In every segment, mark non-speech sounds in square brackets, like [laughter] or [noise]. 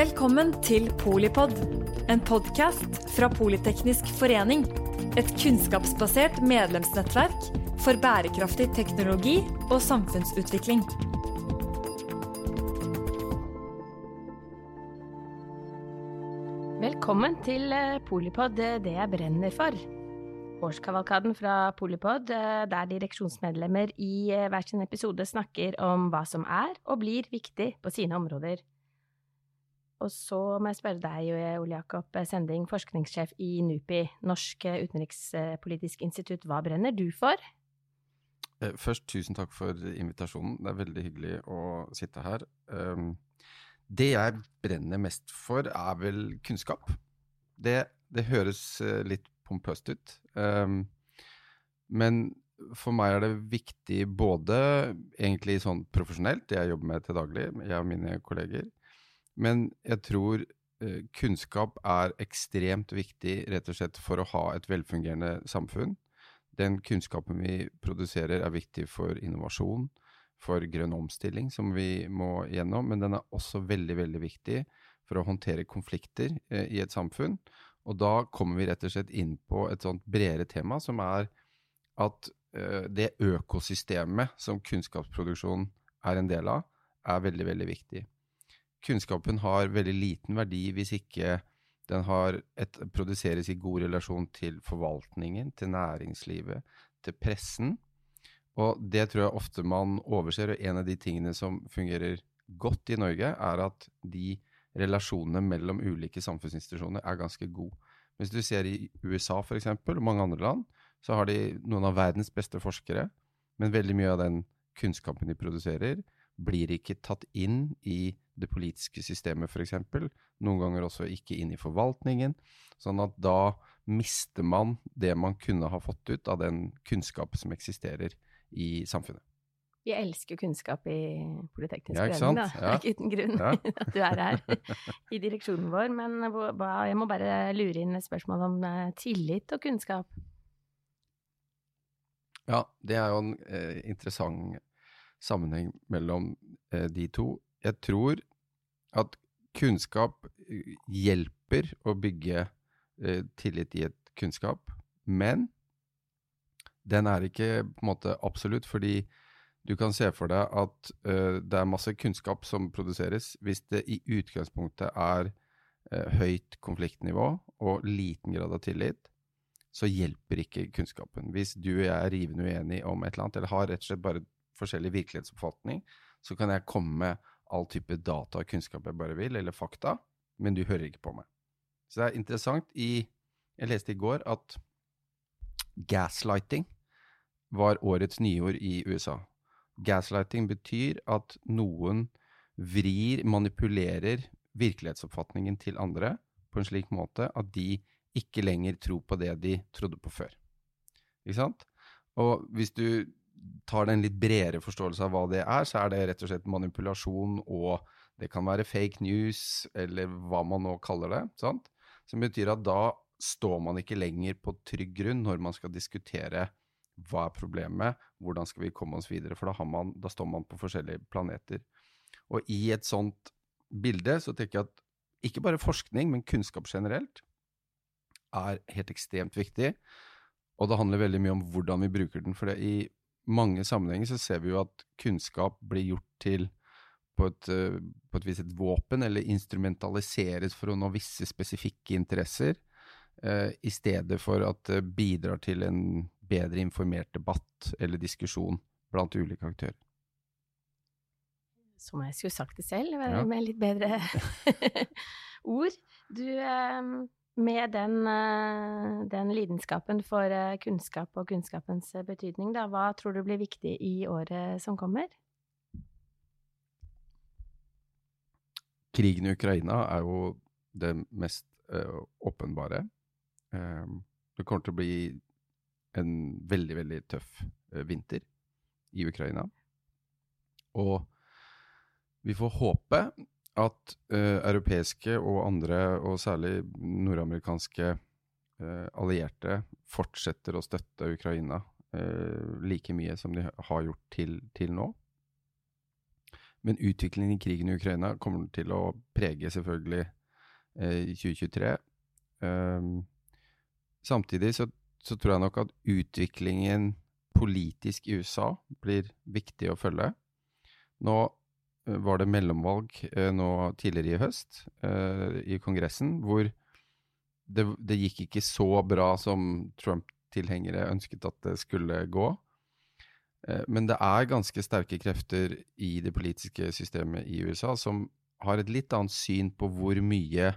Velkommen til Polipod, en podkast fra Politeknisk forening. Et kunnskapsbasert medlemsnettverk for bærekraftig teknologi og samfunnsutvikling. Velkommen til eh, Polipod, eh, det jeg brenner for. Årskavalkaden fra Polipod, eh, der direksjonsmedlemmer i hver sin episode snakker om hva som er og blir viktig på sine områder. Og så må jeg spørre deg, Ole Jakob Sending, forskningssjef i NUPI, Norsk utenrikspolitisk institutt. Hva brenner du for? Først, tusen takk for invitasjonen. Det er veldig hyggelig å sitte her. Um, det jeg brenner mest for, er vel kunnskap. Det, det høres eh, litt pompøst ut. Um, men for meg er det viktig både egentlig sånn profesjonelt, det jeg jobber med til daglig, jeg og mine kolleger, men jeg tror uh, kunnskap er ekstremt viktig rett og slett for å ha et velfungerende samfunn. Den kunnskapen vi produserer er viktig for innovasjon, for grønn omstilling som vi må gjennom, men den er også veldig, veldig viktig for å håndtere konflikter eh, i et samfunn. Og da kommer vi rett og slett inn på et sånt bredere tema, som er at eh, det økosystemet som kunnskapsproduksjon er en del av, er veldig, veldig viktig. Kunnskapen har veldig liten verdi hvis ikke den et, produseres i god relasjon til forvaltningen, til næringslivet, til pressen. Og det tror jeg ofte man overser. Og en av de tingene som fungerer godt i Norge, er at de relasjonene mellom ulike samfunnsinstitusjoner er ganske gode. Hvis du ser i USA f.eks., og mange andre land, så har de noen av verdens beste forskere, men veldig mye av den kunnskapen de produserer, blir ikke tatt inn i det politiske systemet, f.eks. Noen ganger også ikke inn i forvaltningen. Sånn at da mister man det man kunne ha fått ut av den kunnskap som eksisterer i samfunnet. Vi elsker kunnskap i Politeknisk ja, forening, da. Ja. Det er ikke uten grunn ja. [laughs] at du er her i direksjonen vår. Men jeg må bare lure inn et spørsmål om eh, tillit og kunnskap. Ja, det er jo en eh, interessant sammenheng mellom eh, de to. Jeg tror at kunnskap eh, hjelper å bygge eh, tillit i et kunnskap, men den er ikke på en måte absolutt, fordi du kan se for deg at det er masse kunnskap som produseres. Hvis det i utgangspunktet er høyt konfliktnivå og liten grad av tillit, så hjelper ikke kunnskapen. Hvis du og jeg er rivende uenige om et eller annet, eller har rett og slett bare forskjellig virkelighetsoppfatning, så kan jeg komme med all type data og kunnskap jeg bare vil, eller fakta, men du hører ikke på meg. Så det er interessant i Jeg leste i går at gaslighting var årets nyord i USA. Gaslighting betyr at noen vrir, manipulerer virkelighetsoppfatningen til andre på en slik måte at de ikke lenger tror på det de trodde på før. Ikke sant? Og hvis du tar det en litt bredere forståelse av hva det er, så er det rett og slett manipulasjon, og det kan være fake news, eller hva man nå kaller det. sant? Som betyr at da står man ikke lenger på trygg grunn når man skal diskutere hva er problemet, hvordan skal vi komme oss videre, for da, man, da står man på forskjellige planeter. Og i et sånt bilde så tenker jeg at ikke bare forskning, men kunnskap generelt er helt ekstremt viktig. Og det handler veldig mye om hvordan vi bruker den. For i mange sammenhenger så ser vi jo at kunnskap blir gjort til på et, eh, på et vis et våpen, eller instrumentaliseres for å nå visse spesifikke interesser, eh, i stedet for at det bidrar til en bedre informert debatt eller diskusjon blant ulike aktører. Som jeg skulle sagt det selv, ja. med litt bedre [laughs] ord. Du, eh, med den, eh, den, lidenskapen for eh, kunnskap og kunnskapens betydning, da, hva tror du blir viktig i året som kommer? Krigen i Ukraina er jo det mest uh, åpenbare. Um, det kommer til å bli en veldig, veldig tøff vinter i Ukraina. Og vi får håpe at uh, europeiske og andre, og særlig nordamerikanske uh, allierte, fortsetter å støtte Ukraina like mye som de har gjort til, til nå. Men utviklingen i krigen i Ukraina kommer til å prege selvfølgelig eh, 2023. Um, samtidig så, så, tror jeg nok at utviklingen politisk i USA blir viktig å følge. Nå uh, var det mellomvalg uh, nå tidligere i høst uh, i Kongressen, hvor det, det, gikk ikke så bra som Trump-tilhengere ønsket at det skulle gå. Men det er ganske sterke krefter i det politiske systemet i USA som har et litt annet syn på hvor mye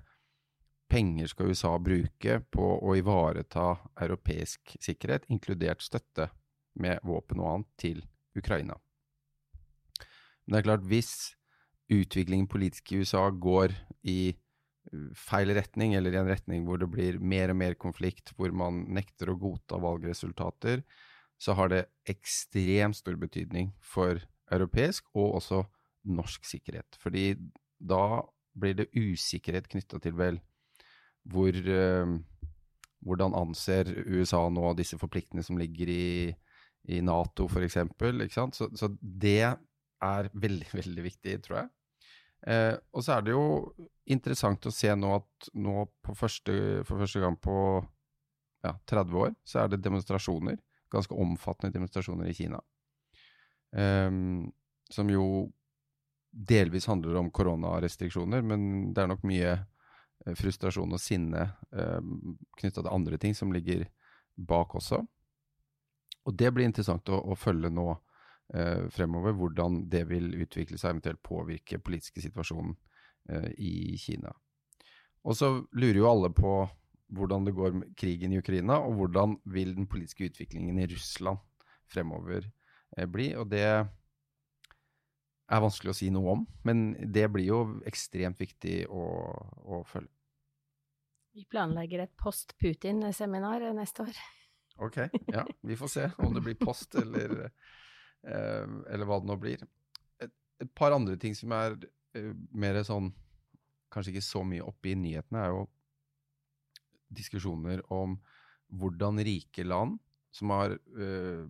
penger skal USA bruke på å ivareta europeisk sikkerhet, inkludert støtte med våpen og annet til Ukraina. Men det er klart, hvis utviklingen politisk i USA går i uh, feil retning, eller i en retning hvor det blir mer og mer konflikt, hvor man nekter å godta valgresultater, så har det ekstremt stor betydning for europeisk og også norsk sikkerhet. Fordi da blir det usikkerhet knytta til vel hvor uh, Hvordan anser USA nå disse forpliktene som ligger i, i Nato, f.eks.? Så, så det er veldig, [laughs] veldig viktig, tror jeg. Eh, og så er det jo interessant å se nå at nå første, for første gang på ja, 30 år så er det demonstrasjoner. Ganske omfattende demonstrasjoner i Kina. Eh, som jo delvis handler om koronarestriksjoner, men det er nok mye Eh, frustrasjon og sinne eh, knytta til andre ting som ligger bak også. Og det blir interessant å, å følge nå fremover, hvordan det vil utvikle seg, eventuelt påvirke politiske situasjonen eh, i Kina. Og så lurer jo alle på hvordan det går med krigen i Ukraina, og hvordan vil den politiske utviklingen i Russland fremover eh, bli. Og det er vanskelig å si noe om, men det blir jo ekstremt viktig å, å følge. Vi planlegger et post-Putin-seminar neste år. Ok, ja. Vi får se om det blir post eller, eh, [laughs] eller hva det nå blir. Et, et, par andre ting som er eh, mer sånn Kanskje ikke så mye oppe i nyhetene, er jo diskusjoner om hvordan rike land som har eh,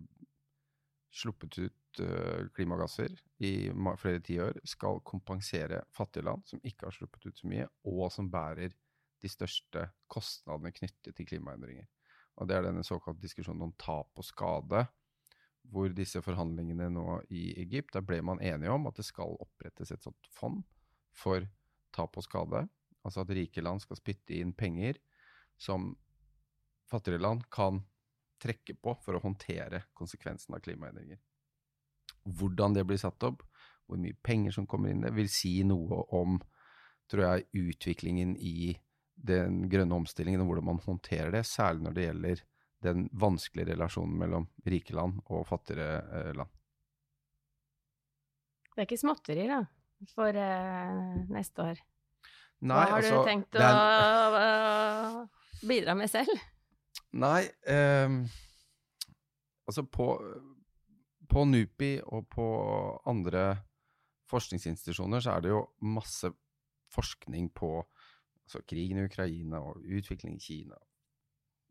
sluppet ut Eh, klimagasser i flere tiår, skal kompensere fattige land som ikke har sluppet ut så mye, og som bærer de største kostnadene knyttet til klimaendringer. Og Det er denne såkalte diskusjonen om tap og skade, hvor disse forhandlingene nå i Egypt, der ble man enige om at det skal opprettes et sånt fond for tap og skade. Altså at rike land skal spytte inn penger som fattigere land kan trekke på for å håndtere konsekvensen av klimaendringer. Hvordan det blir satt opp, hvor mye penger som kommer inn, det vil si noe om, tror jeg, utviklingen i den grønne omstillingen og hvordan man håndterer det, særlig når det gjelder den vanskelige relasjonen mellom rike land og fattigere eh, land. Det er ikke småtteri, da, for uh, neste år? Nei, Hva har altså, du tenkt å uh, bidra med selv? Nei, um, altså på på NUPI og på andre forskningsinstitusjoner så er det jo masse forskning på altså, krigen i Ukraina og utvikling i Kina,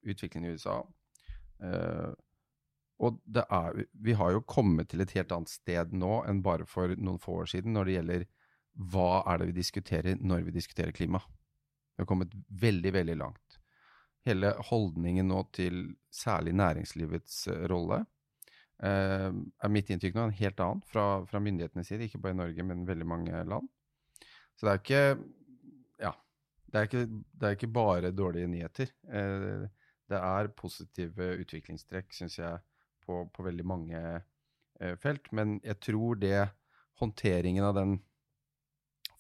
utvikling i USA. Eh, og er, vi har jo kommet til et helt annet sted nå enn bare for noen få år siden når det gjelder hva er det vi diskuterer når vi diskuterer klima. Vi har kommet veldig, veldig langt. Hele holdningen nå til særlig næringslivets eh, rolle Uh, er mitt inntrykk nå en helt annen fra, fra myndighetenes side, ikke bare i Norge, men veldig mange land. Så det er ikke Ja. Det er ikke, det er ikke bare dårlige nyheter. Uh, det er positive utviklingstrekk, syns jeg, på, på, veldig mange eh, felt. Men jeg tror det håndteringen av den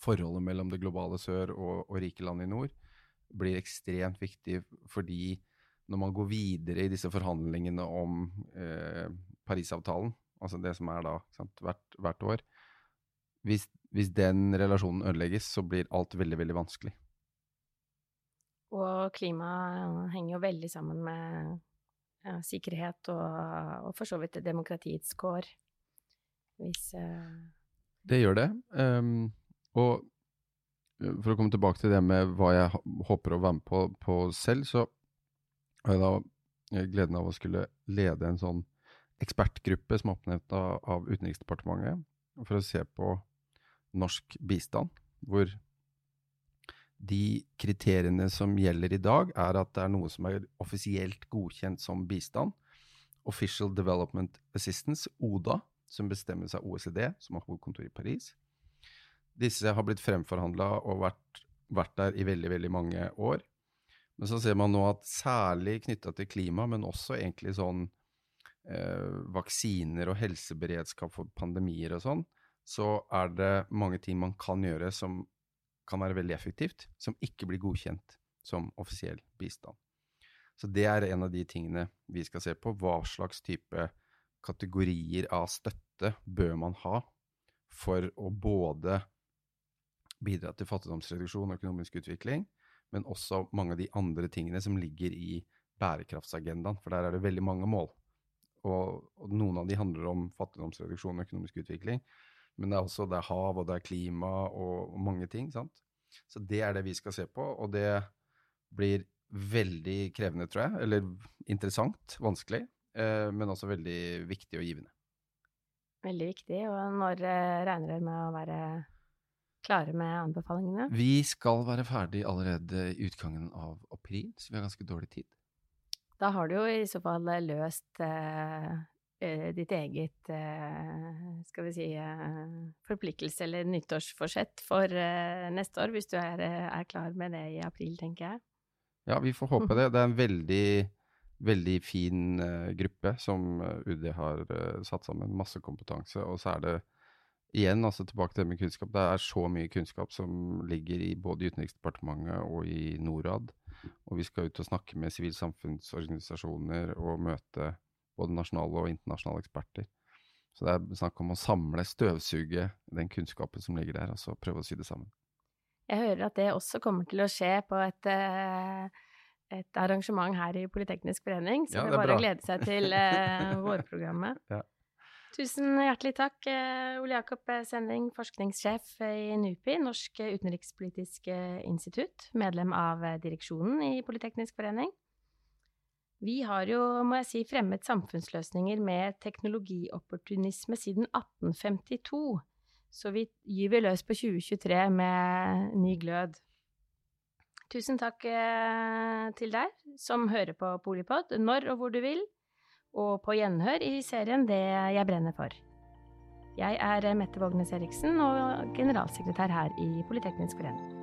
forholdet mellom det globale sør og, og rike land i nord blir ekstremt viktig fordi når man går videre i disse forhandlingene om eh, Parisavtalen, altså det som er da sant, hvert, hvert, år hvis, hvis, den relasjonen ødelegges, så blir alt veldig, veldig vanskelig. Og klima henger jo veldig sammen med ja, sikkerhet og, og, for så vidt demokratiets kår. Hvis uh... Det gjør det. Um, og eh, for å komme tilbake til det med hva jeg håper å være med på, på selv, så har jeg da gleden av å skulle lede en sånn ekspertgruppe som er oppnevnt av, av Utenriksdepartementet for å se på norsk bistand, hvor de kriteriene som gjelder i dag, er at det er noe som er offisielt godkjent som bistand. Official Development Assistance, ODA, som bestemmes av OECD, som har hovedkontor i Paris. Disse har blitt fremforhandla og vært, vært, der i veldig, veldig mange år. Men så ser man nå at særlig knytta til klima, men også egentlig sånn eh, vaksiner og helseberedskap for pandemier og sånn, så er det mange ting man kan gjøre som kan være veldig effektivt, som ikke blir godkjent som offisiell bistand. Så det er en av de tingene vi skal se på. Hva slags type kategorier av støtte bør man ha for å både bidra til fattigdomsreduksjon og økonomisk utvikling, men også mange av de andre tingene som ligger i bærekraftsagendaen, for der er det veldig mange mål. Og, og noen av de handler om fattigdomsreduksjon og økonomisk utvikling, men det er også det er hav, og det er klima, og, mange ting. sant? Så det er det vi skal se på, og det blir veldig krevende, tror jeg. Eller interessant, vanskelig, eh, men også veldig viktig og givende. Veldig viktig. Og når eh, regner dere med å være klare med anbefalingene? Vi skal være ferdig allerede i utgangen av april, så vi har ganske dårlig tid. Da har du jo i så fall løst eh, Eh, ditt eget, eh, skal vi si, eh, forpliktelse eller nyttårsforsett for neste år, hvis du er, er, klar med det i april, tenker jeg. Ja, vi får håpe det. Det er en veldig, veldig fin gruppe som UD har satt sammen. Masse kompetanse. Og så er det igjen, altså tilbake til det med kunnskap. Det er så mye kunnskap som ligger i både Utenriksdepartementet og i Norad. Og vi skal ut og snakke med sivilsamfunnsorganisasjoner og møte både nasjonale og internasjonale eksperter. Så det er snakk om å samle, støvsuge den kunnskapen som ligger der, og så prøve å sy det sammen. Jeg hører at det også kommer til å skje på et, eh, et arrangement her i Politeknisk forening, så ja, det er bare å glede seg til uh, [laughs] vårprogrammet. Ja. Tusen hjertelig takk, uh, Ole Jakob Sending, forskningssjef i NUPI, Norsk utenrikspolitisk institutt, medlem av direksjonen i Politeknisk forening. Vi har jo, må jeg si, fremmet samfunnsløsninger med teknologiopportunisme siden 1852, så vi gyver løs på 2023 med ny glød. Tusen takk eh, til deg som hører på Polipod når og hvor du vil, og på gjenhør i serien Det jeg brenner for. Jeg er Mette Vågnes Eriksen og generalsekretær her i Politeknisk forening.